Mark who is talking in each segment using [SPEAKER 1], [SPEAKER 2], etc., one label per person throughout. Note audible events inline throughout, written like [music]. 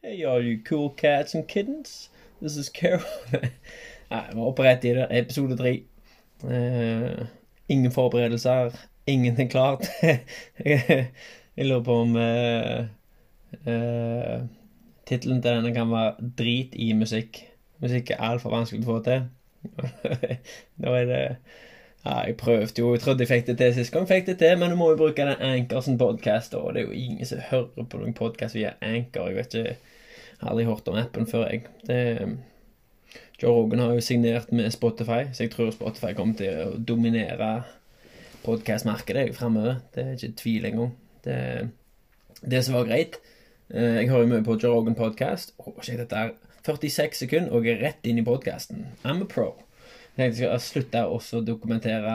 [SPEAKER 1] Hey, all you cool cats and kittens. This is Carol. [laughs] Nei, vi var rett i det. Episode tre. Uh, ingen forberedelser. Ingenting klart. [laughs] jeg lurer på om uh, uh, Tittelen til denne kan være 'Drit i musikk'. Musikk er altfor vanskelig å få til. [laughs] da er det ja, jeg prøvde jo. Jeg trodde jeg fikk det til sist gang. Fikk det til, men du må jo bruke den Anchorsen podkast, og det er jo ingen som hører på noen podkast via Anchor. Jeg vet ikke Jeg har aldri hørt om appen før, jeg. Det, Joe Rogan har jo signert med Spotify, så jeg tror Spotify kommer til å dominere podkastmarkedet framover. Det er ikke tvil engang. Det, det som var greit eh, Jeg hører mye på Joe Rogan podcast. Å, shit, dette er 46 sekunder, og jeg er rett inn i podkasten. I'm a pro. Jeg skal slutte å dokumentere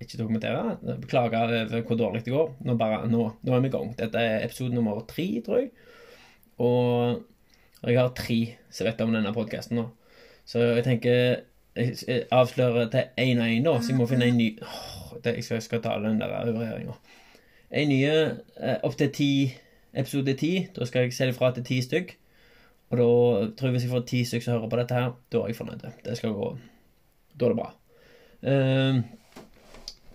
[SPEAKER 1] Ikke dokumentere, beklage over hvor dårlig det går. Nå, bare, nå, nå er vi i gang. Dette er episode nummer tre, tror jeg. Og jeg har tre som vet om denne podkasten nå. Så jeg tenker Jeg avslører til én og én, da, så jeg må finne en ny oh, det, Jeg skal ta den der overhøringa. En ny eh, opp til ti episode ti. Da skal jeg selge fra til ti stykk. Og da tror jeg hvis jeg får ti stykk som hører på dette her, da er jeg fornøyd. Det skal gå da er det bra. Uh,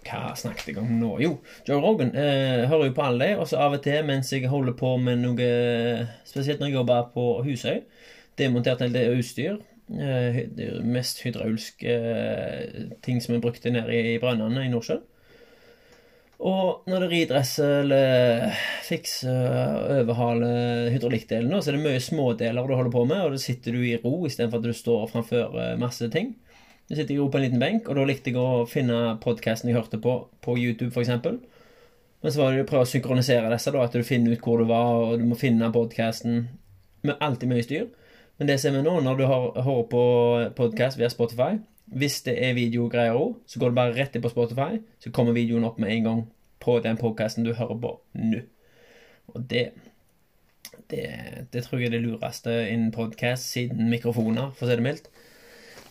[SPEAKER 1] hva snakket jeg om nå? Jo, Joe Rogan uh, hører jo på alle de, og så av og til mens jeg holder på med noe Spesielt når jeg jobber på Husøy. Demontert en del utstyr. Uh, mest hydraulske uh, ting som er brukt nede i, brønnene i Nordsjøen. Og når det ridresser eller fikser overhaler hydraulikkdelen, så er det mye smådeler du holder på med, og da sitter du i ro istedenfor at du står framfor masse ting. Jeg sitter jo på en liten benk, og da likte jeg å finne podkasten jeg hørte på på YouTube, f.eks. Men så var det å prøve å synkronisere disse, da, at du finner ut hvor du var, og du må finne podkasten med alltid mye styr. Men det ser vi nå, når du hører på podkast via Spotify Hvis det er videogreier òg, så går du bare rett inn på Spotify, så kommer videoen opp med en gang på den podkasten du hører på nå. Og det, det det, tror jeg er det lureste innen podkast siden mikrofoner, for å si det mildt.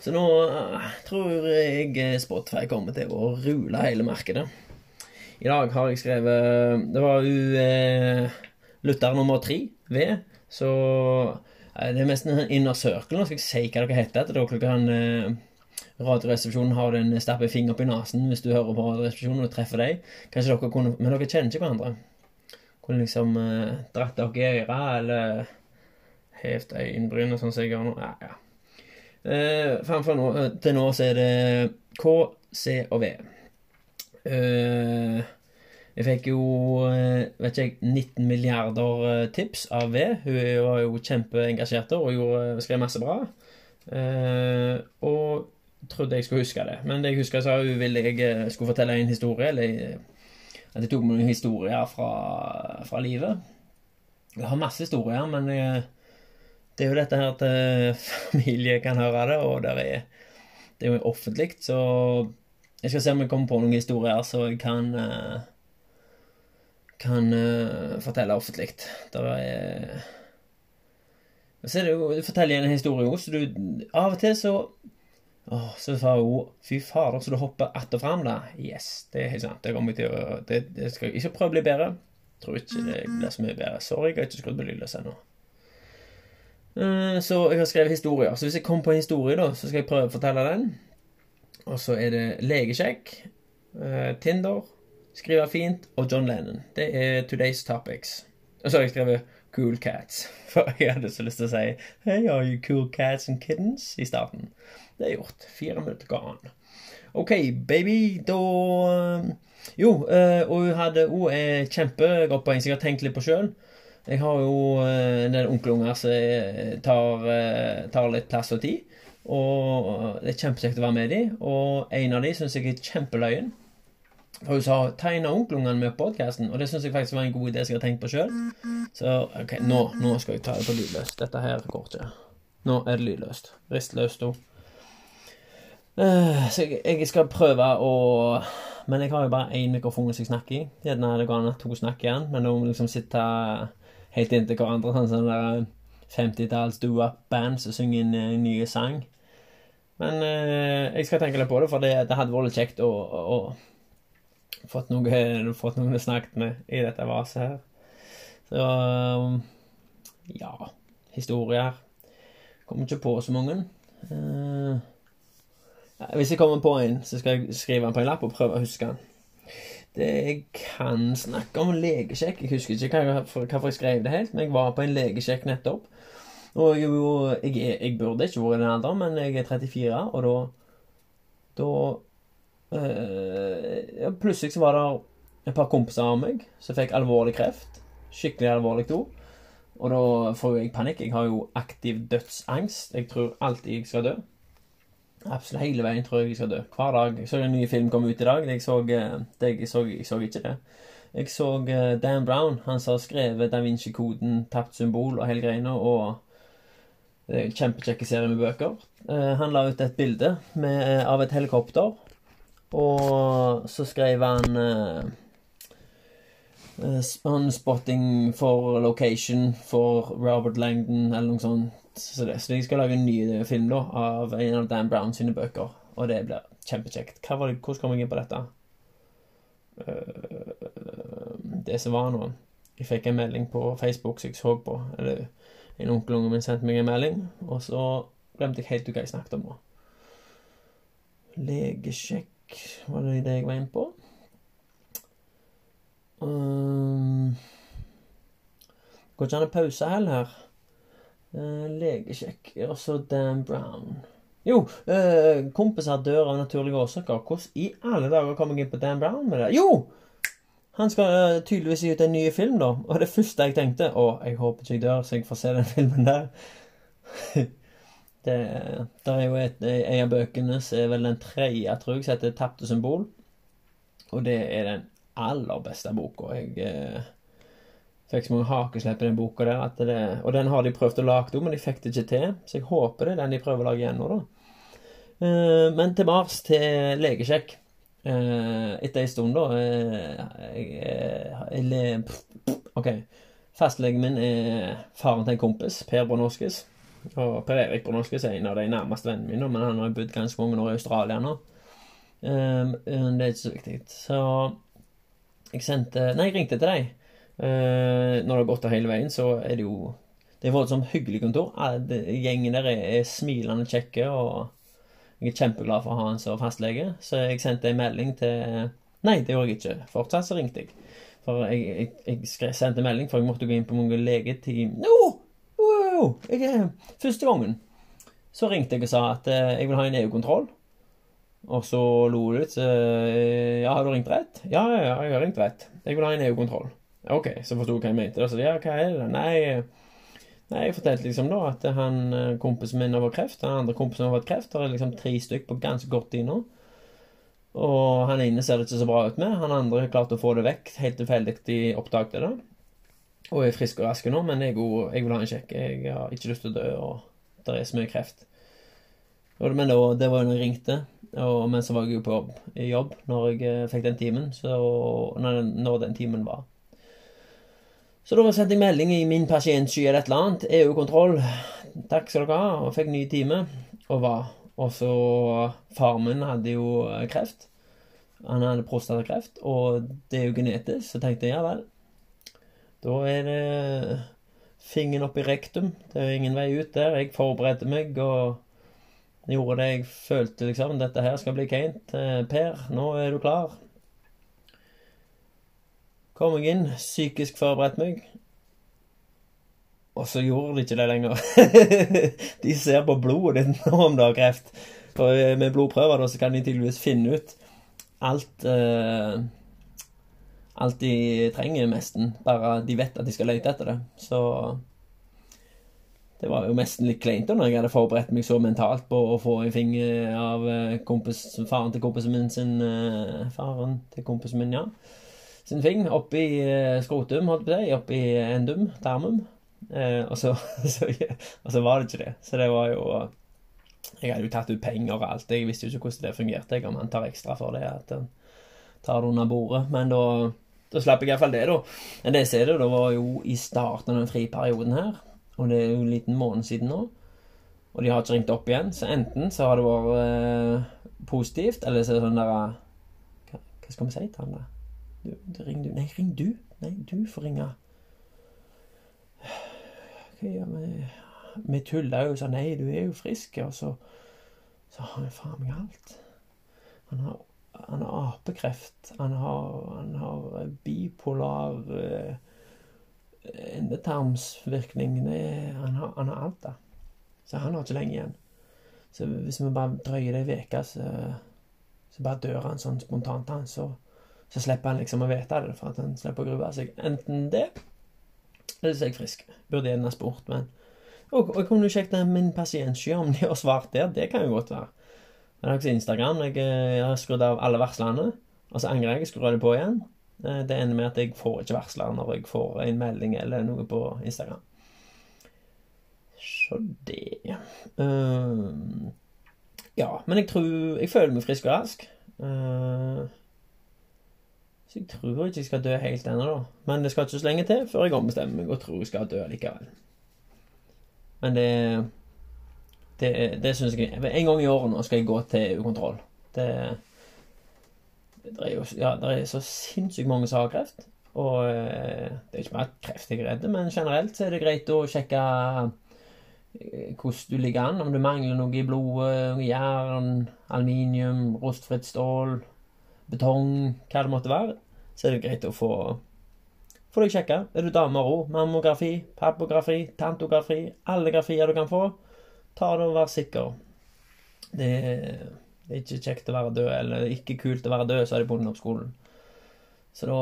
[SPEAKER 1] Så nå uh, tror jeg Spotify kommer til å rule hele markedet. I dag har jeg skrevet Det var jo eh, lytter nummer tre, V. Så uh, det er mest en inner circle. Nå skal jeg si hva dere heter. Etter dere kan Radioresepsjonen har en stappe finger opp i nesen hvis du hører på Radioresepsjonen og treffer deg. Kanskje dere kunne Men dere kjenner ikke hverandre. Kunne liksom dratt dere i øret eller hevt øyenbryn og sånn som jeg gjør nå. Ja, ja. Eh, Framfor nå, eh, til nå så er det K, C og V. Eh, jeg fikk jo, eh, vet ikke jeg, 19 milliarder eh, tips av V. Hun var jo kjempeengasjert og gjorde, skrev masse bra. Eh, og trodde jeg skulle huske det. Men det jeg husker, sa hun ville jeg skulle fortelle en historie. Eller at jeg tok med noen historier fra, fra livet. Jeg har masse historier, men jeg det er jo dette her at eh, [laughs] familie kan høre det, og det er, det er jo offentlig, så jeg skal se om jeg kommer på noen historier så jeg kan eh, kan uh, fortelle offentlig. Der er jo forteller en historie òg, så du Av og til så Å, så sa hun Fy fader, så du hopper att og fram, da. Yes, det er helt sant. Det kommer til å det, det skal ikke prøve å bli bedre. Tror ikke det blir så mye bedre. Sorry, jeg har ikke skrudd på lydløs ennå. Eh, så jeg har skrevet historier. Så hvis jeg kommer på en historie, da, så skal jeg prøve å fortelle den. Og så er det legesjekk, eh, Tinder, skrive fint og John Lennon. Det er today's topics. Og så har jeg skrevet Cool Cats. [laughs] For jeg hadde så lyst til å si Hey, are you cool cats and kittens? i starten. Det er gjort. Fire minutter gone. OK, baby. Da eh, Jo, og hun hadde òg poeng som jeg har tenkt litt på sjøl. Jeg har jo eh, en del onkelunger som eh, tar, eh, tar, litt plass og tid. Og det er kjempekjekt å være med dem. Og en av dem syns jeg er kjempeløyen. For hun sa 'tegna onkelungene med podkasten', og det syns jeg faktisk var en god idé som jeg har tenkt på sjøl. Så ok, nå, nå, skal jeg ta det på lydløst. Dette her går ikke. Nå er det lydløst. Ristløst òg. Uh, så jeg, jeg, skal prøve å Men jeg har jo bare én mikrofon som jeg snakker i. Gjerne det går an at to snakker igjen, men da må liksom sitte helt inntil hverandre. Sånn sånn der 50-talls do-up-band som synger en, en ny sang. Men eh, jeg skal tenke litt på det, for det, det hadde vært kjekt å, å, å fått, noe, fått noen å snakke med i dette vaset her. Så ja. historier. Kommer ikke på så mange. Eh, hvis jeg kommer på en, så skal jeg skrive den på en lapp og prøve å huske den. Det jeg kan snakke om legesjekk Jeg husker ikke hvorfor jeg skrev det helt, men jeg var på en legesjekk nettopp. Og jeg, jeg, jeg burde ikke vært i den alderen, men jeg er 34, og da Da øh, Plutselig så var det et par kompiser av meg som fikk alvorlig kreft. Skikkelig alvorlig to. Og da får jeg panikk. Jeg har jo aktiv dødsangst. Jeg tror alltid jeg skal dø. Absolutt hele veien tror jeg jeg skal dø. Hver dag. Jeg så en ny film komme ut i dag. Jeg så, eh, jeg så, jeg så ikke det. Jeg så uh, Dan Brown, han som har skrevet Da Vinci-koden, Tapt symbol og hele greina, og en kjempekjekke serie med bøker. Han la ut et bilde med, av et helikopter, og så skrev han uh, spotting for location for Robert Langdon, eller noe sånt. Så, det, så jeg skal lage en ny film da, av en av Dan Brown sine bøker. Og det blir kjempekjekt. Hvordan kom jeg inn på dette? Uh, det som var nå Jeg fikk en melding på Facebook som jeg så på. Eller en onkel min sendte meg en melding, og så glemte jeg helt hva jeg snakket om nå. Legesjekk Var det det jeg var inne på? Um, går ikke an å pause heller her. Uh, legesjekk. Og så Dan Brown. Jo, uh, kompiser dør av naturlige årsaker. Hvordan i alle dager kom jeg inn på Dan Brown med det? Jo! Han skal uh, tydeligvis gi ut en ny film, da. Og det første jeg tenkte Å, jeg håper ikke jeg dør, så jeg får se den [laughs] filmen der. det der er jo et, en av bøkene som er vel den tredje, tror jeg, som heter 'Tapte symbol'. Og det er den aller beste boka. Jeg eh, fikk så mange hakeslepp i den boka der. Det, og den har de prøvd å lage om, men de fikk det ikke til. Så jeg håper det er den de prøver å lage igjen nå, da. Eh, men mars til legesjekk. Eh, etter ei stund, da eh, jeg, OK. Fastlegen min er faren til en kompis, Per Bronowskis. Og Per Erik Bronowskis er en av de nærmeste vennene mine, men han har bodd ganske mange år i Australia nå. Um, det er ikke så viktig. Så jeg sendte Nei, jeg ringte til deg. Uh, når det har gått der hele veien, så er det jo Det er voldsomt hyggelig kontor. Gjengen der er, smilende kjekke, og jeg er kjempeglad for å ha en som fastlege. Så jeg sendte en melding til Nei, det gjorde jeg ikke. Fortsatt så ringte jeg. For jeg, jeg, jeg sendte melding, for jeg måtte gå inn på mange legeteam! No! Wow! Jeg, første gangen så ringte jeg og sa at uh, jeg vil ha en EU-kontroll. Og så lo du litt. Uh, ja, har du ringt rett? Ja, ja, jeg har ringt rett. Jeg vil ha en EU-kontroll. Ok, så forsto jeg hva jeg mente. Så ja, hva er det? Nei, nei, jeg fortalte liksom da at han eh, kompisen min har fått kreft. Den andre kompisen har fått kreft. Det er liksom tre stykk på ganske kort tid nå. Og han ene ser det ikke så bra ut med. Han andre har klart å få det vekk. Helt tilfeldig de oppdaget det. Og er frisk og rask nå, men jeg, jeg vil ha en sjekk. Jeg har ikke lyst til å dø, og det er så mye kreft. Men da, det var jo når jeg ringte. Og, men så var jeg jo på jobb, jobb når jeg eh, fikk den timen. Så, når, når den timen var. Så da sendte jeg melding i min pasientsky eller et eller annet. EU-kontroll. Takk skal dere ha. Og fikk ny time. Og var. Og så Far min hadde jo eh, kreft. Han hadde prostatakreft, og det er jo genetisk. Så tenkte jeg ja vel. Da er det fingeren opp i rektum. Det er jo ingen vei ut der. Jeg forberedte meg og gjorde det jeg følte, liksom. Dette her skal bli kleint. Eh, per, nå er du klar. Kom jeg inn, psykisk forberedt meg. Og så gjorde de ikke det lenger. [laughs] de ser på blodet ditt nå om du har kreft. For eh, med blodprøver da, så kan de tydeligvis finne ut alt uh, Alt de trenger, nesten. Bare de vet at de skal lete etter det. Så det var jo nesten litt kleint når jeg hadde forberedt meg så mentalt på å få en finger av eh, kompis, faren til kompisen min sin uh, Faren til kompisen min, ja. Sin fing oppi uh, skrotum, holdt på å. Oppi endum, tarmum. Eh, og, så, [laughs] så, og, så, var det ikke det. Så det var jo Jeg hadde jo tatt ut penger og alt. Jeg visste jo ikke hvordan det fungerte, om han tar ekstra for det. At han tar det under bordet. Men da, da slapp jeg iallfall det, da. Men det ser du, det var jo i starten av den friperioden her. Og det er jo en liten måned siden nå. Og de har ikke ringt opp igjen. Så enten så har det vært eh, positivt, eller så er det sånn der hva, hva, skal vi si til han da? Ring du. Nei, ring du. Nei, du får ringe. hva gjør vi? Vi tulla jo sa nei, du er jo frisk, og så, så har han faen meg alt. Han har, han har apekreft, han har, han har bipolar eh, endetarmsvirkning. Han har, han har alt, da. Så han har ikke lenge igjen. Så hvis vi bare drøyer det ei uke, så, så bare dør han sånn spontant, han. Så, så slipper han liksom å vite det, for at han slipper å grue seg. Enten det, eller så er jeg frisk. Burde gjerne spurt, men Og, og jeg kunne sjekket min pasientsky, om de har svart der. Det kan jo godt være. Men også Instagram. Jeg, jeg har skrudd av alle varslene, og så angrer jeg. Jeg skrur det på igjen. Det ender med at jeg får ikke varsler når jeg får en melding eller noe på Instagram. Så det um, Ja, men jeg tror Jeg føler meg frisk og rask. Uh, så jeg tror ikke jeg skal dø helt ennå, da. Men det skal ikke så lenge til før jeg ombestemmer meg og tror jeg skal dø likevel. Men det Det, det syns jeg En gang i året nå skal jeg gå til EU-kontroll. Det, det, er jo ja, det er så sinnssykt mange som har kreft. Og eh, det er ikke bare kreft jeg er redd, men generelt så er det greit å sjekke eh, hvordan du ligger an. Om du mangler noe i blodet, jern, aluminium, rostfritt stål, betong, hva det måtte være, så er det greit å få få deg sjekka. Er du dame òg? Mammografi, pappografi, tantografi, alle grafier du kan få. Ta det og vær sikker. Det, er ikke kjekt å være død, eller ikke kult å være død, er det på ungdomsskolen. Så da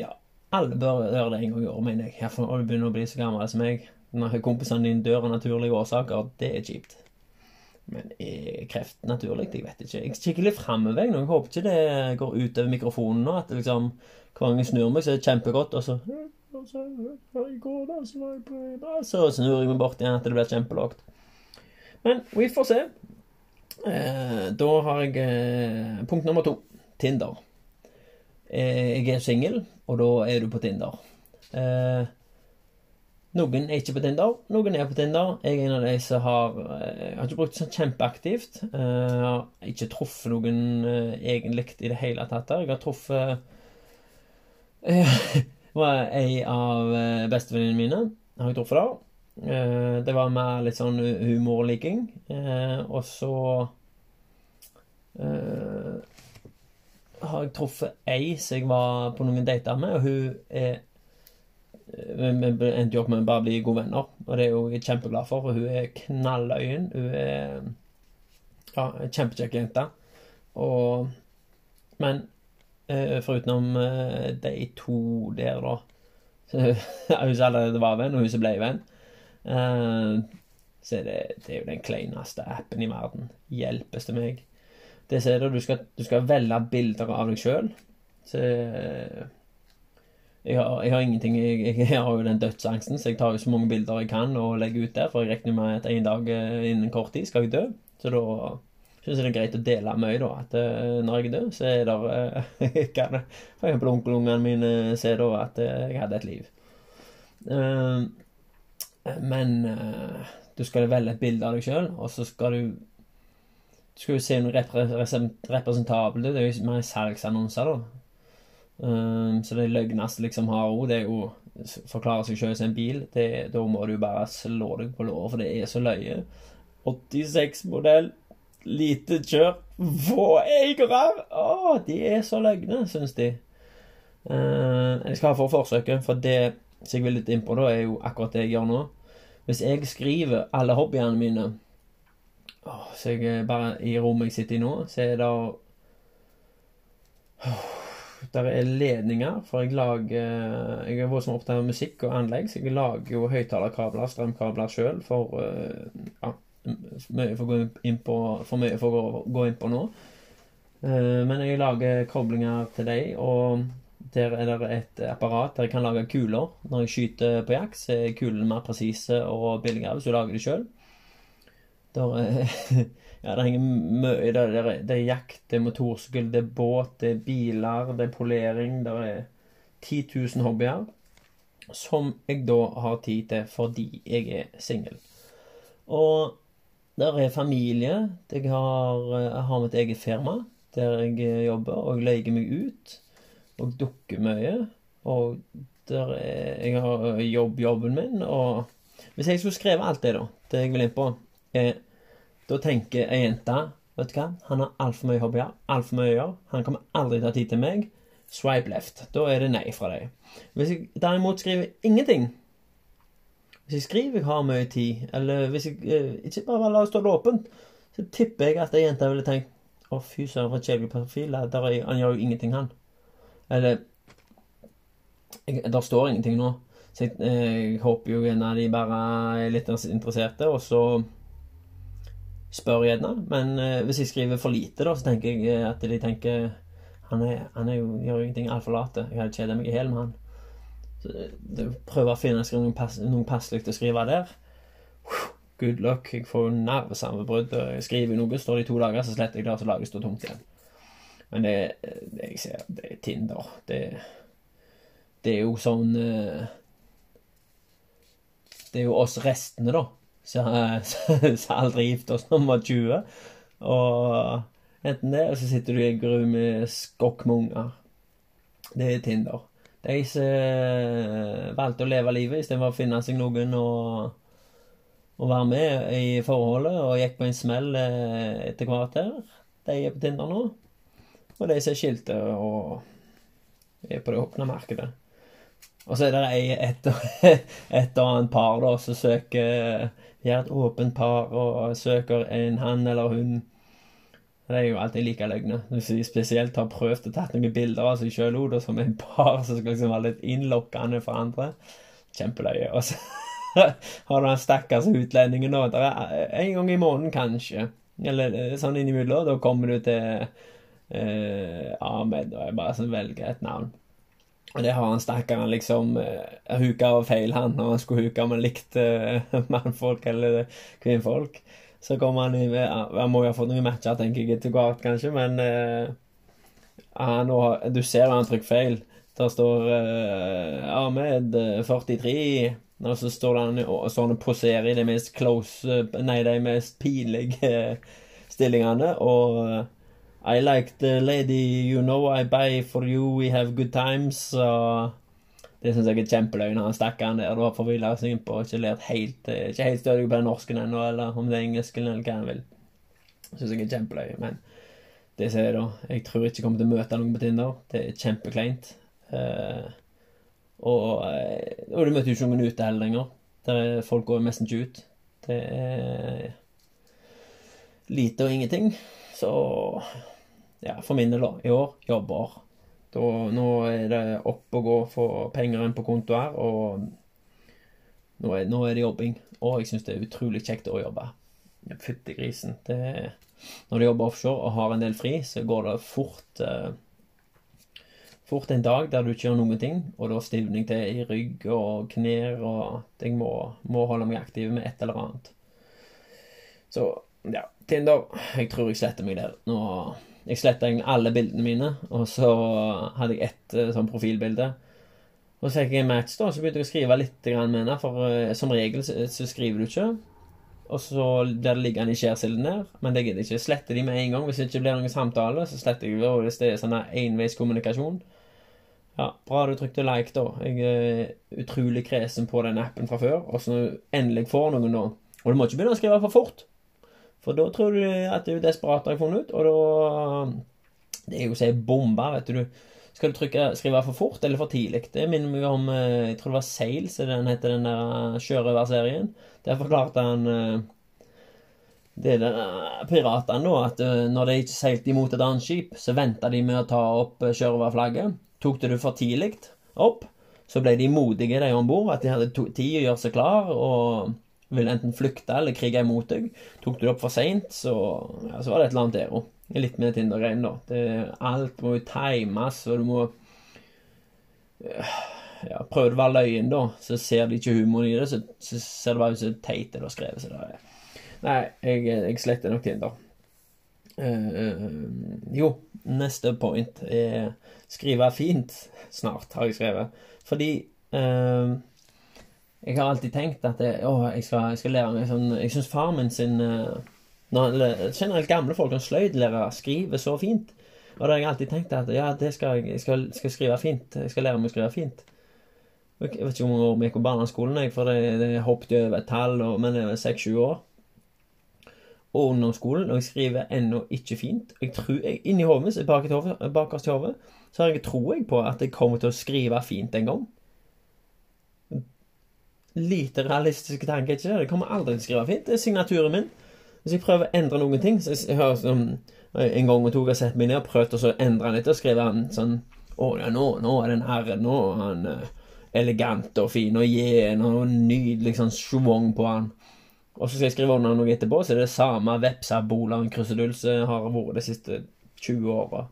[SPEAKER 1] Ja. Alle bør gjøre det en gang i året, mener jeg. Iallfall når du begynner å bli så gammel som meg. Når kompisene dine dør av naturlige årsaker, det er kjipt. Men er kreft naturlig? Jeg vet ikke. Jeg kikker litt framover nå. Jeg håper ikke det går utover mikrofonen nå. At liksom, hver gang jeg snur meg, så er det kjempegodt, og så Så snur jeg meg bort igjen at det blir kjempelågt. Men vi får se. Eh, da har jeg eh, punkt nummer to. Tinder. Eh, jeg er singel, og da er du på Tinder. Eh, noen er ikke på Tinder, noen er på Tinder. Jeg er en av de som har eh, Jeg har ikke brukt det sånn kjempeaktivt. Eh, jeg har ikke truffet noen eh, egentlig i det hele tatt. Jeg har truffet [laughs] var ei av bestevenninnene mine. Har jeg truffet der. Det var mer litt sånn humorliking. Og så har jeg truffet ei som jeg var på noen dater med, og hun er vi endte jo opp med å bare bli gode venner, og det er jo jeg kjempeglad for, for hun er knalløyen. Hun er ja, kjempekjekk jente. Og Men uh, forutenom uh, de to der, da [laughs] Hun som allerede var venn, og hun som ble venn, uh, så er det, det er jo den kleineste appen i verden. Hjelpes til meg. Det er det, du skal, du skal velge bilder av deg sjøl. Så jeg har, jeg har ingenting jeg, jeg, har jo den dødsangsten, så jeg tar jo så mange bilder jeg kan og legger ut der. For jeg regner med at en dag eh, innen kort tid skal jeg dø. Så da syns jeg det er greit å dele mye, da. At uh, når jeg død, så er det [laughs] uh, Kan for eksempel onkelungene mine se da at jeg hadde et liv. Men du skal velge et bilde av deg sjøl, og så skal du Du skal jo se noe representabelt. Det er jo mer salgsannonser, da. Um, så det løgneste liksom har òg, det er jo forklare seg sjøl som en bil. Det, da må du bare slå deg på låret, for det er så løye. 86-modell, lite kjør, få eiere! Å, de er så løgne, syns de. Uh, jeg skal ha for forsøket, for det som jeg vil litt inn på, da, er jo akkurat det jeg gjør nå. Hvis jeg skriver alle hobbyene mine oh, Så jeg bare i rommet jeg sitter i nå, så er det oh, der er ledninger, for jeg lager Jeg er voldsomt opptatt av musikk og anlegg, så jeg lager jo høyttalerkabler, strømkabler sjøl, for eh, ja, mye for å gå inn på, for mye for å gå inn på nå. Eh, men jeg lager koblinger til deg, og der er det et apparat der jeg kan lage kuler. Når jeg skyter på jakt, så er kulene mer presise og billigere hvis du lager det sjøl. Der er [laughs] Ja, det henger mye det, det, det er jakt, det er motorsykkel, det er båt, det er biler, det er polering. Det er 10 000 hobbyer som jeg da har tid til fordi jeg er singel. Og der er familie. Jeg har, jeg har mitt eget firma der jeg jobber, og jeg leier meg ut. Og dukker mye. Og Der er, jeg har jobb, jobben min, og hvis jeg skulle skrevet alt det, da, det jeg vil inn på, eh, da tenker ei jente Vet du hva, han har altfor mye hobbyer, altfor mye å gjøre. Han kommer aldri til å ha tid til meg. Swipe left. Da er det nei fra deg. Hvis jeg derimot skriver ingenting Hvis jeg skriver jeg har mye tid, eller hvis jeg eh, ikke bare la det stå åpent, så tipper jeg at ei jente ville tenkt Å, fy søren, for et kjedelig profil. Han gjør jo ingenting, han. Eller Der står ingenting nå. Så jeg, eh, jeg håper jo gjerne de bare er litt interesserte, og så spør gjerne. Men eh, hvis jeg skriver for lite, da, så tenker jeg eh, at de tenker Han, er, han er jo, gjør ingenting altfor late. Jeg hadde kjeda meg i hjel med han. Så det, Prøve å finne noen, pass, noen passelig å skrive der. Good luck. Jeg får nervesammenbrudd. Jeg skriver noe, står det i to dager, så sletter jeg det, så lages det tomt igjen. Men det, det jeg ser, det er Tinder. Det, det er jo sånn eh, Det er jo oss restene, da som [laughs] aldri gift oss når vi var 20. Og enten det, eller så sitter du i en gru med skokk med unger. Det er Tinder. De som eh, valgte å leve livet istedenfor å finne seg noen og, og være med i forholdet, og gikk på en smell eh, etter hvert her, de er på Tinder nå. Og de som skilte og er på det åpne markedet. Og så er det et, [laughs] et annet par da som søker de er et åpent par og søker en han eller hun. Det er jo alltid like løgne. Hvis de spesielt har prøvd å tatt noen bilder av seg sjøl som en par som skal liksom være litt innlokkende for andre. Kjempeløye. Og så [laughs] har du den stakkars utlendingen nå. En gang i måneden, kanskje. Eller eh, sånn innimellom. Da kommer du til eh, Ahmed, og jeg bare velger et navn. Og det har han stakkaren liksom uh, huka av feil, han, når han skulle huke om han likte uh, [laughs] mannfolk eller kvinnfolk. Så kom han i Han må jo ha fått noen matcher, tenker jeg, etter hvert, kanskje, men uh, han, Du ser han trykker feil. Der står uh, Ahmed 43, og så står han og sånn poserer i de mest close Nei, de mest pinlige stillingene, og i like the lady you know I buy for you, we have good times. Og det syns jeg er kjempeløgn. Han stakkaren der da forvilla seg innpå og ikke lært helt Ikke helt stødig på den norsken ennå, eller om det er engelsken, eller hva han vil. Syns jeg er kjempeløye. Men det ser jeg da. Jeg tror ikke jeg kommer til å møte noen på Tinder. Det er kjempekleint. Uh, og, eh, og du møter jo ikke noen ute heller lenger. Der folk går nesten ikke ut. Det er lite og ingenting. Så ja, for min del, i år jobber. Da, nå er det opp og gå for penger inn på konto her, og nå er, nå er, det jobbing. Og jeg syns det er utrolig kjekt å jobbe. Fytti grisen. Det, når du jobber offshore og har en del fri, så går det fort eh, Fort en dag der du ikke gjør noen ting, og da stivner jeg til i rygg og knær, og jeg må, må holde meg aktiv med et eller annet. Så ja, Tinder. Jeg tror jeg sletter meg der. Nå jeg sletta alle bildene mine, og så hadde jeg ett uh, sånn profilbilde. Og så fikk jeg en match, da, så begynte jeg å skrive litt med henne, for uh, som regel så, skriver du ikke. Og så blir det liggende i skjærsilden der, men det gidder jeg ikke. Sletter de med en gang. Hvis det ikke blir noen samtale, så sletter jeg det hvis det er sånn enveiskommunikasjon. Ja, bra du trykte like, da. Jeg er utrolig kresen på den appen fra før. Og så endelig får noen, da. Og du må ikke begynne å skrive for fort. For da tror du at du er desperat, har funnet ut, og da Det er jo å si bombe, vet du. Skal du trykke, skrive for fort eller for tidlig? Det minner meg om eh, Jeg tror det var Sails, den heter, den der sjørøverserien. Der forklarte han eh, det der piratene, da, at eh, når de ikke seilte imot et annet skip, så venta de med å ta opp sjørøverflagget. Tok det du for tidlig opp, så ble de modige, de om bord, at de hadde tid å gjøre seg klar. og vil enten flykte eller krige imot deg. Tok du det opp for seint, så, ja, så var det et eller annet der òg. Litt med Tinder-greien, da. Det, alt må jo times, og du må ja, Prøver du å være løyen, da, så ser de ikke humoren i det, så, så ser det bare ut som teit det du har skrevet. Så det Nei, jeg, jeg sletter nok Tinder. Uh, jo, neste point er skrive fint snart, har jeg skrevet. Fordi uh, jeg har alltid tenkt at jeg, å, jeg, skal, jeg skal lære meg sånn Jeg syns far min sin uh, når, Generelt gamle folk kan sløydlærer, skrive så fint. Og da har jeg alltid tenkt at ja, det skal jeg, skal, skal, skrive fint. Jeg skal lære meg å skrive fint. Jeg vet ikke hvor mange år vi gikk på barneskolen, jeg, for det, det hoppet over et tall, og, men det var seks-sju år. Og ungdomsskolen, og jeg skriver ennå ikke fint. Jeg tror jeg, Inni hodet mitt, bakerst i hodet, så har jeg tror jeg på at jeg kommer til å skrive fint en gang. Lite realistisk tanke, ikke det? Jeg kommer aldri til å skrive fint. Det er signaturen min. Hvis jeg prøver å endre noen ting så jeg har sånn, En gang tok har sett meg ned og prøvde å endre litt, og skrev han sånn Å ja, nå, nå er den herren Nå han uh, elegant og fin og gjen og nydelig sånn schwung på han. Og så skal jeg skrive under noe etterpå, så er det samme vepsabolaen krusedull som har vært de siste 20 åra.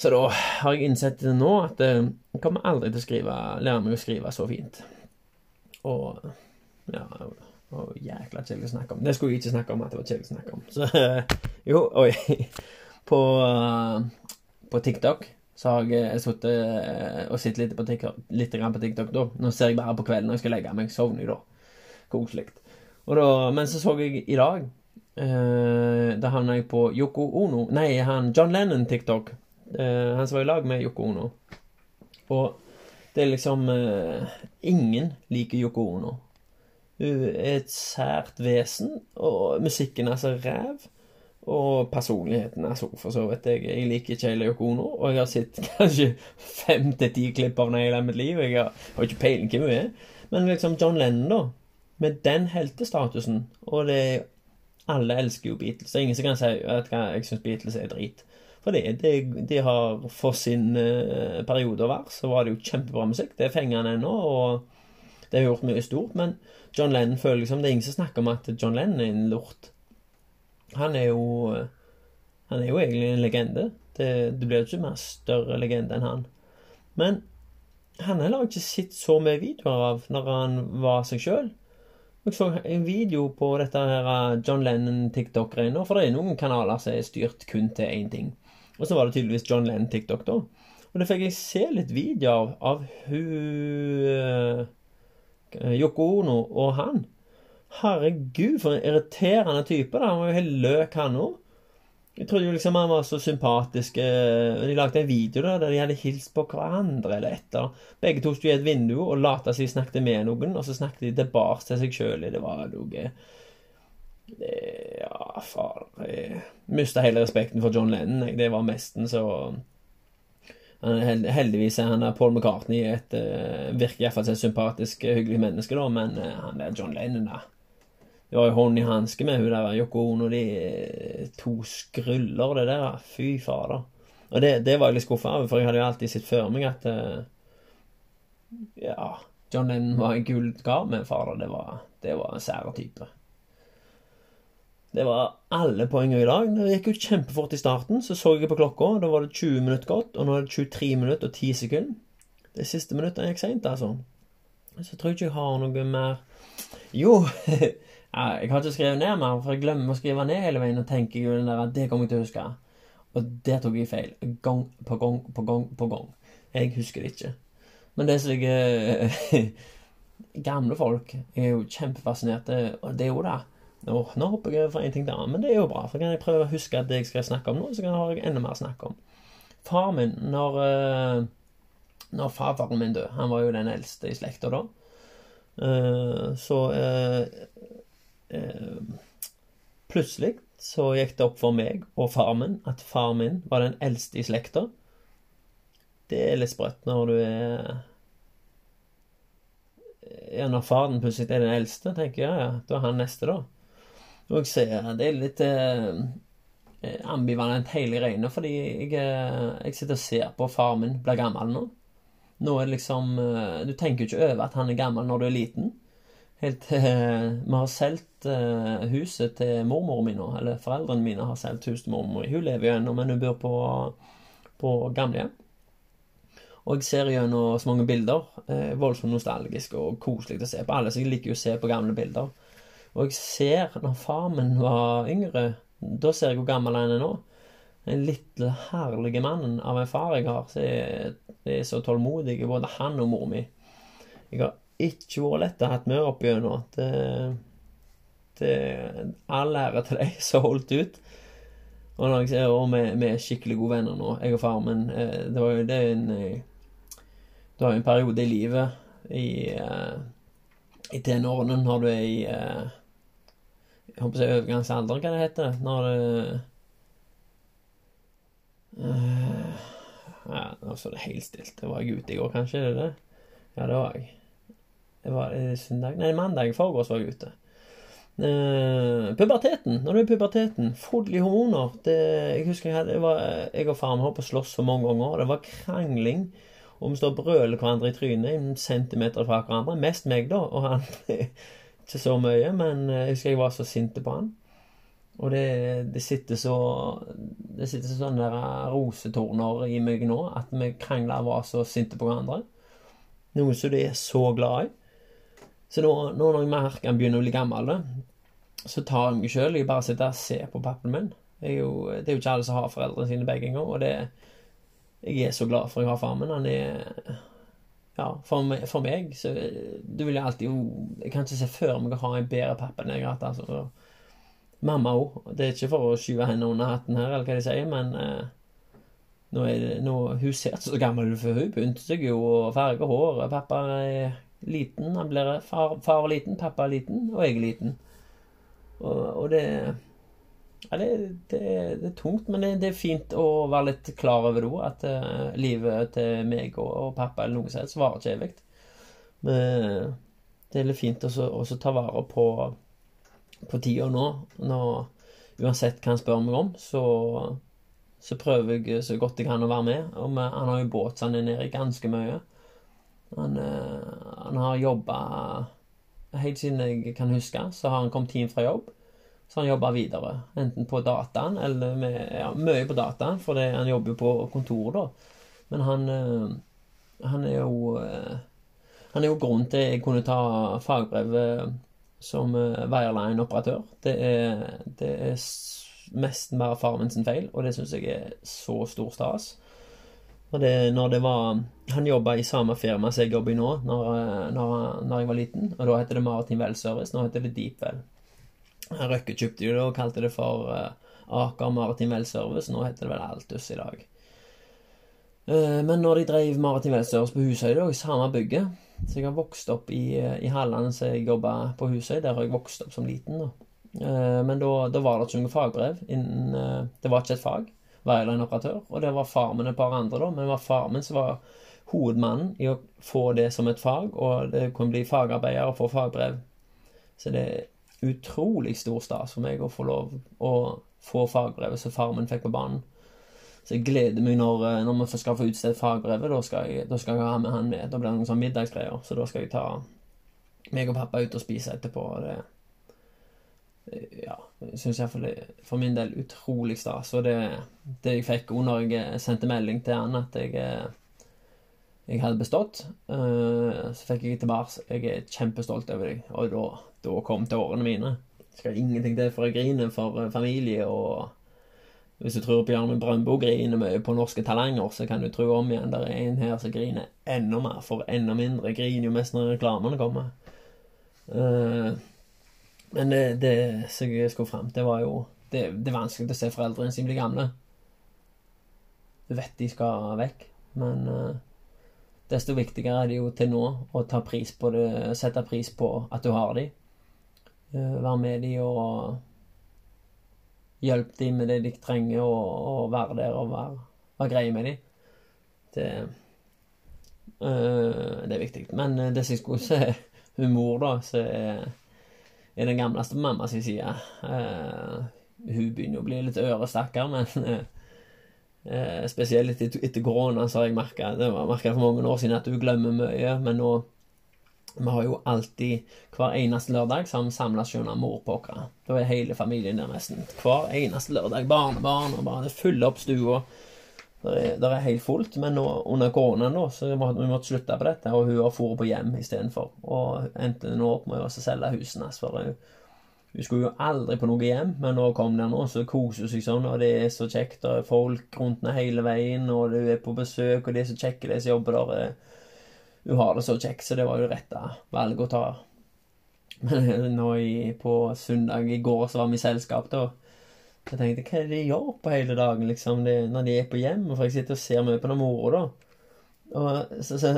[SPEAKER 1] Så da har jeg innsett nå at eh, jeg kommer aldri til å skrive, lære meg å skrive så fint. Og ja og jækla kjedelig å snakke om. Det skulle jeg ikke snakke om at det var kjedelig å snakke om. Så [laughs] jo, oi. På, uh, på TikTok så har jeg sittet uh, og sett litt på TikTok, litt på TikTok da. Nå ser jeg bare på kvelden når jeg skal legge meg. Sovner jeg da. Koselig. Men så så jeg i dag uh, Da havna jeg på Yoko Ono Nei, han John Lennon-TikTok. Uh, han som var i lag med Yoko Ono. Og det er liksom Ingen liker Yoko Ono. Hun er et sært vesen, og musikken er så ræv. Og personligheten er så for så vidt. Jeg, jeg liker ikke hele Yoko Ono, og jeg har sett [laughs] kanskje fem til ti klipp av henne i hele mitt liv. Jeg har, har ikke peiling hvem hun er. Men liksom John Lennon, da. Med den heltestatusen, og det Alle elsker jo Beatles. Det er ingen som kan si at jeg syns Beatles er drit. For det, det, de har for sin uh, periode å være, så var det jo kjempebra musikk. Det fenger han ennå, og det har gjort mye stort. Men John Lennon føler liksom Det er ingen som snakker om at John Lennon er en lort. Han er jo Han er jo egentlig en legende. Det, det blir jo ikke mer større legende enn han. Men han har ikke sett så mye videoer av når han var seg sjøl. Jeg så en video på dette her uh, John Lennon-TikTok-greiene, for det er noen kanaler som er styrt kun til én ting. Og så var det tydeligvis John Lenn-TikTok, da. Og da fikk jeg se litt videoer av, av hun Eh, Yoko Ono og han. Herregud, for en irriterende type. da Han var jo helt løk, han òg. Jeg trodde jo liksom han var så sympatisk. De lagde en video da, der de hadde hilst på hverandre eller etter. Begge to sto i et vindu og lot som de snakket med noen, og så snakket de tilbake til seg sjøl. Det var noe det, Ja, far Jeg mista hele respekten for John Lennon. Det var mesten så Heldigvis er han der Paul McCartney et uh, virker iallfall som et sympatisk, eh, hyggelig menneske, da, men uh, han der John Lennon, da Det var jo hånd i hanske med hun der Yoko Ono, de to skruller, det der. Fy fader. Og det, det var jeg litt skuffa over, for jeg hadde jo alltid sett før meg at Ja, John Lennon var en kul men fader, det var, det var en sær type. Det var alle poengene i dag. Det gikk jo kjempefort i starten. Så så jeg på klokka, da var det 20 minutter gått, og nå er det 23 minutter og 10 sekunder. Det siste minuttet gikk seint, altså. Så jeg tror ikke jeg har noe mer Jo, [laughs] jeg har ikke skrevet ned mer, for jeg glemmer å skrive ned hele veien og tenker jo den der at det kommer jeg til å huske. Og der tok jeg feil. Gang på gang på gang på gang. Jeg husker det ikke. Men det som jeg [laughs] Gamle folk er jo kjempefascinerte, og det er jo det. Åh, nå hopper jeg fra en ting til annen, men det er jo bra. For kan jeg prøve å huske at det jeg skal snakke om nå, så kan jeg ha enda mer å snakke om. Far min, når, uh, når farfaren min døde Han var jo den eldste i slekta da. Uh, så uh, Plutselig så gikk det opp for meg og far min at far min var den eldste i slekta. Det er litt sprøtt når du er ja, Når faren plutselig er den eldste, tenker jeg ja, da er han neste, da. Og jeg ser det er litt eh, ambivalent hele regnet, fordi jeg, eh, jeg, sitter og ser på far min blir gammel nå. Nå er det liksom eh, Du tenker jo ikke over at han er gammel når du er liten. Helt til eh, Vi har solgt eh, huset til mormoren min nå. Eller foreldrene mine har solgt huset til mormor. Hun lever jo ennå, men hun bor på, på gamlehjem. Og jeg ser gjennom så mange bilder. Eh, voldsomt nostalgisk og koselig å se på. Alle jeg liker å se på gamle bilder. Og jeg ser, når far min var yngre, da ser jeg hvor gammel han er nå. Den lille, herlige mannen av en far jeg har, så er, er så tålmodig, både han og mor mi. Jeg har ikke vært lett å ha med opp gjennom. Det, det All ære til deg som holdt ut. Og når jeg ser og vi, vi er skikkelig gode venner nå, jeg og far min. Eh, det var jo det en eh, Du har jo en periode i livet i, uh, i tenårene når du er i Jeg håper å si overgangsalder, hva det heter når det uh, Ja, nå står det helt stilt. Det var jeg ute i går, kanskje? Er det det? Ja, det var jeg. Det var det søndag Nei, mandag i forgårs var jeg ute. Uh, puberteten. Når du er i puberteten, i hormoner det, Jeg husker jeg, hadde, jeg, var, jeg og faren holdt på å slåss for mange ganger. Det var krangling. Og vi står og brøler hverandre i trynet en centimeter fra hverandre. Mest meg, da. Og han [laughs] ikke så mye, men jeg husker jeg var så sinte på han. Og det, det sitter så Det sitter sånne rosetorner i meg nå at vi krangla og var så sinte på hverandre. Noe som de er så glad i. Så nå, nå når jeg merker han begynner å bli gammel, så tar jeg meg sjøl i bare sitter sitte og se på pappen min. Jo, det er jo ikke alle som har foreldrene sine begge engang, og det, jeg er så glad for jeg har faren min. Han er Ja, for meg, for meg så Du vil jo alltid Jeg kan ikke se før meg å ha en bedre pappa enn jeg har hatt. altså. Mamma òg. Det er ikke for å skyve henne under hatten her, eller hva de sier, men eh, nå er det, nå, Hun ser ikke så gammel ut, for hun pynter seg jo og farger hår. Pappa er liten. Han blir far, far liten, pappa er liten, og jeg er liten. Og, og det ja, det, det, det, er tungt, men det, det, er fint å være litt klar over det òg. At uh, livet til meg og, og pappa eller noe sånt varer ikke evig. Men det er litt fint å ta vare på, på tida nå. Når, uansett hva han spør meg om, så så prøver jeg så godt jeg kan å være med. Og med, han har jo båt, så han er nede ganske mye. Han, uh, han har jobba Helt siden jeg kan huske, så har han kommet hjem fra jobb. Så han jobber videre. Enten på dataen eller med Ja, mye på dataen, for det, han jobber jo på kontoret, da. Men han, eh, han er jo eh, Han er jo grunnen til jeg kunne ta fagbrev som Wireline-operatør. Det det er mest bare faren sin feil, og det syns jeg er så stor stas. Og det, når det var Han jobba i samme firma som jeg jobber i nå, når, når, når, jeg var liten. Og da heter det Maritim Well Service. Nå heter det Deepwell. Røkke kjøpte jo det og kalte det for uh, Aker Maritim Well Service. Nå heter det vel Altus i dag. Uh, men når de drev Maritim Well Service på Husøy, da, i samme bygget Så jeg har vokst opp i, i Halland så jeg jobba på Husøy. Der har jeg vokst opp som liten. da Eh, men da, da, var det ikke noe fagbrev. Innen, eh, det var ikke et fag. Wireline-operatør. Og det var far min og et par andre, da. Men det var far min som var hovedmannen i å få det som et fag, og det kunne bli fagarbeider og få fagbrev. Så det utrolig stor stas for meg å få lov å få fagbrevet som far min fikk på banen. Så jeg gleder meg når, eh, når vi skal få utstedt fagbrevet. Da skal, jeg, da skal jeg ha med han med. Da blir det noen sånn middagsgreier. Så da skal jeg ta meg og pappa ut og spise etterpå. og det ja, jeg syns iallfall for min del utrolig stas. Og det, det jeg fikk når jeg sendte melding til han at jeg, jeg hadde bestått, uh, så fikk jeg tilbake Jeg er kjempestolt over deg. Og da, da kom tårene mine. Skal ingenting til for å grine for familie og Hvis du tror Bjarne Brøndbo griner mye på Norske Talanger, så kan du tro om igjen det er en her som griner enda mer, for enda mindre. Griner jo mest når reklamene kommer. Uh, men det, det som jeg skulle fram til, var jo det, det, er vanskelig å se foreldrene sine bli gamle. Du vet de skal vekk, men uh, desto viktigere er det jo til nå å ta pris på det, sette pris på at du har de. Uh, være med de og hjelpe de med det de trenger, og, og være der og være, være greie med de. Det, øh, det er viktig. Men det som jeg skulle se humor, da, så er er den gamleste mamma sin side. Uh, hun begynner å bli litt øre, stakkar, men uh, spesielt etter, etter korona så har jeg merka Det var merka for mange år siden at du glemmer mye, men nå vi har jo alltid, hver eneste lørdag, så har vi samles under morpåkere. Da er hele familien der nesten. Hver eneste lørdag. Barnebarn og barn. Det fyller opp stua. Det er, er helt fullt, men nå, under korona nå, så måtte vi måtte slutte på dette, og hun har dratt på hjem istedenfor. Og endte nå opp med å selge husene hennes. For hun, hun skulle jo aldri på noe hjem, men nå kom der nå, så koser hun seg sånn, og det er så kjekt. Og folk rundt henne hele veien, og du er på besøk, og de er så kjekke, de som jobber der. Hun har det så kjekt, så det var jo rette valg å ta. Men [laughs] nå i, på søndag i går så var vi i selskap, da. Jeg tenkte, hva er det de gjør på hele dagen, liksom, det, når de er på hjem? For jeg sitter og ser mye på den mora, da. Og så, så,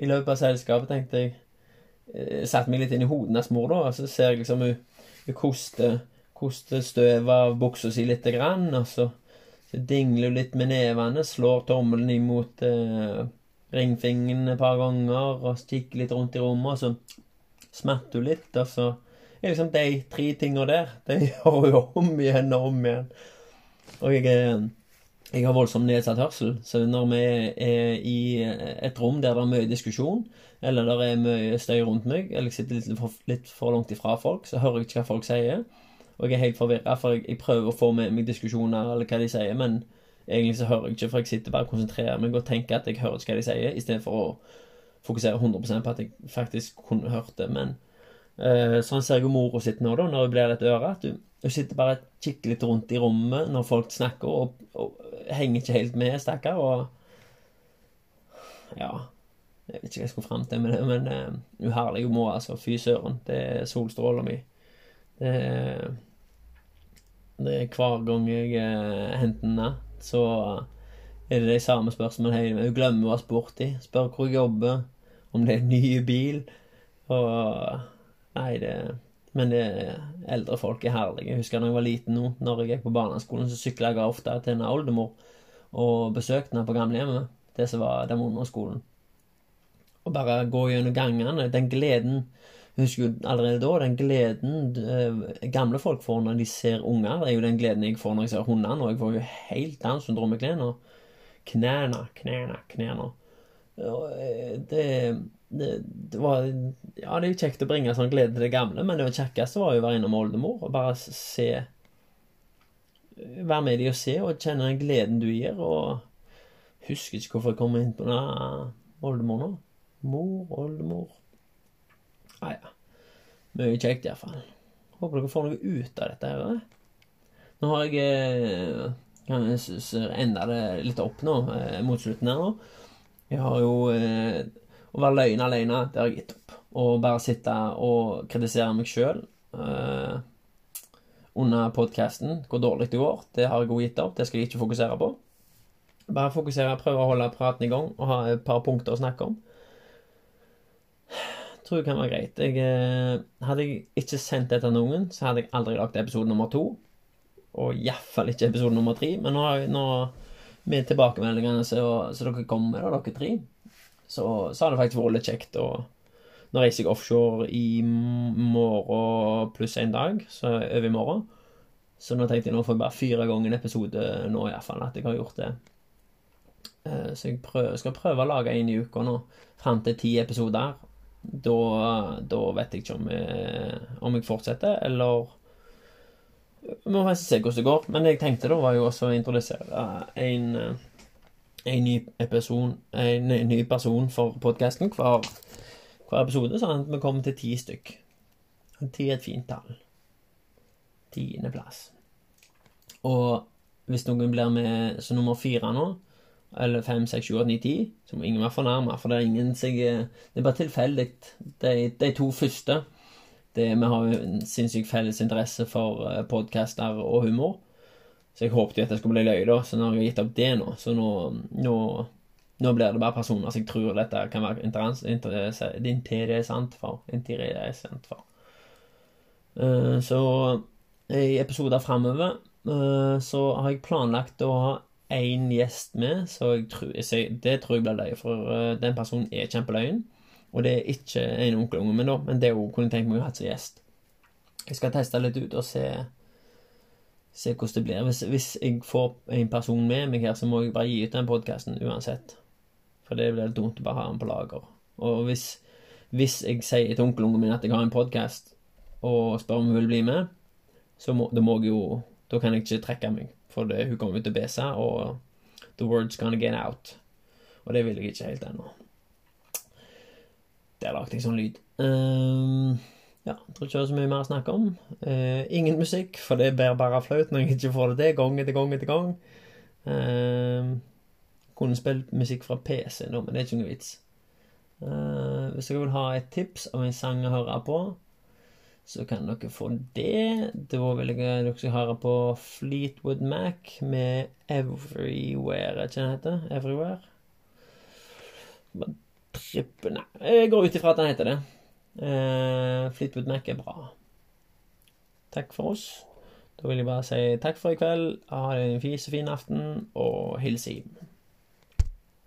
[SPEAKER 1] i løpet av selskapet tenkte jeg jeg Satte meg litt inn i hodet hennes mor, da, og så ser jeg liksom hun koster, koster støvet av buksa si lite grann, og så, så dingler hun litt med nevene, slår tommelen imot eh, ringfingeren et par ganger, og kikker litt rundt i rommet, og så smatter hun litt, og så er liksom de tre tinga der, de [laughs] gjør hun om igjen og om igjen. Og jeg er jeg har voldsomt nedsatt hørsel, så når vi er i et rom der det er mye diskusjon, eller det er mye støy rundt meg, eller jeg sitter litt for, litt for langt ifra folk, så hører jeg ikke hva folk sier. Og jeg er helt forvirra, for jeg, jeg, prøver å få med meg diskusjoner eller hva de sier, men egentlig så hører jeg ikke, for jeg sitter bare og konsentrerer meg og tenker at jeg hører ikke hva de sier, istedenfor å fokusere 100% på at jeg faktisk kunne hørt det. Men uh, sånn ser jeg jo mora sitt nå, da, når hun blir litt øre. at du hun sitter bare og kikker litt rundt i rommet når folk snakker, og, og henger ikke helt med, stakkar. Og ja Jeg vet ikke hva jeg skulle fram til med det, men uh, uherlig må, altså. Fy søren. Det er solstråla mi. Det, det er hver gang jeg uh, henter henne, så er det de samme spørsmålene hele tiden. Hun glemmer å ha spurt i. Spør hvor jeg jobber, om det er en ny bil. Og Nei, det men det, eldre folk er herlige. Jeg husker da jeg var liten nå, når jeg gikk på barneskolen, så sykla jeg ofte til en oldemor og besøkte henne på gamlehjemmet. Det som var den under skolen. Og bare gå gjennom gangene. Den gleden Jeg husker jo allerede da den gleden eh, gamle folk får når de ser unger. Det er jo den gleden jeg får når jeg ser hundene. Og jeg får jo helt Downs syndrom i knærne. Knærne, knærne, knærne. Eh, det det, det, var Ja, det er jo kjekt å bringe sånn glede til det gamle, men det kjekkeste var jo å være innom oldemor og bare se Være med de og se og kjenne den gleden du gir, og husker ikke hvorfor jeg kom inn på denne oldemor nå. Mor, oldemor Ah, ja. Mye kjekt, iallfall. Håper dere får noe ut av dette her. Nå har jeg eh, kan enda det litt opp nå, eh, mot slutten her nå. Jeg har jo eh, å være løgn alene, det har jeg gitt opp. Å bare sitte og kritisere meg sjøl uh, under podkasten, hvor dårlig det går, det har jeg også gitt opp. Det skal jeg ikke fokusere på. Bare fokusere, prøve å holde praten i gang og ha et par punkter å snakke om. Tror jeg kan være greit. Jeg, uh, hadde jeg ikke sendt dette til noen, så hadde jeg aldri lagt episode nummer to. Og iallfall ikke episode nummer tre. Men nå, nå med tilbakemeldingene så dere kommer med, da, dere tre, så, så har det faktisk vært litt kjekt. Og nå reiser jeg offshore i morgen pluss en dag, så over i morgen. Så nå tenkte jeg nå får jeg bare fire ganger en episode nå, iallfall, at jeg har gjort det. Eh, så jeg prøver, skal prøve å lage en i uka nå, fram til ti episoder. Da, da, vet jeg ikke om jeg, om jeg fortsetter, eller Vi må se hvordan det går. Men det jeg tenkte da, var jo også å introdusere en en ny, episode, en ny person for podkasten hver, hver, episode, sånn at vi kommer til ti stykk. Ti er et fint tall. Tiendeplass. Og hvis noen blir med som nummer fire nå, eller fem, seks, sju, åtte, ni, ti, så må ingen være fornærma, for det er ingen seg Det er bare tilfeldig. De, de, to første det, Vi har jo en sinnssykt felles interesse for eh, podkaster og humor. Så jeg håpet jo at det skulle bli løye, da. Så nå har jeg gitt opp det nå. Så nå, nå, nå blir det bare personer som jeg tror dette kan være interessant for. Interessant for. Uh, så i episoder framover uh, så har jeg planlagt å ha én gjest med, så tror, det tror jeg blir løye, for uh, den personen er kjempeløyen. Og det er ikke en onkelunge min, da, men det kunne jeg tenkt meg å ha som gjest. Jeg skal teste litt ut og se se hvordan det blir. Hvis, hvis, jeg får en person med meg her, så må jeg bare gi ut den podkasten uansett. For det blir dumt å bare ha den på lager. Og hvis, hvis jeg sier til onkelungen min at jeg har en podkast, og spør om hun vil bli med, så må, da må jeg jo Da kan jeg ikke trekke meg, for det, hun kommer til å be seg, og the word's gonna get out. Og det vil jeg ikke helt ennå. Der lagde jeg sånn lyd. Um, ja, jeg tror ikke det er så mye mer å snakke om. Eh, ingen musikk, for det bærer bare flaut når jeg ikke får det til gang etter gang etter gang. Eh, kunne spilt musikk fra PC nå, men det er ikke noe vits. Eh, hvis dere vil ha et tips om en sang å høre på, så kan dere få det. Da vil jeg dere skal høre på Fleetwood Mac med Everywhere, er ikke den? Everywhere? Trippel Nei, jeg går ut ifra at den heter det. Uh, Fleetwood Mac er bra. Takk for oss. Da vil jeg bare si takk for i kveld. Ha en fin aften, og hils hjem.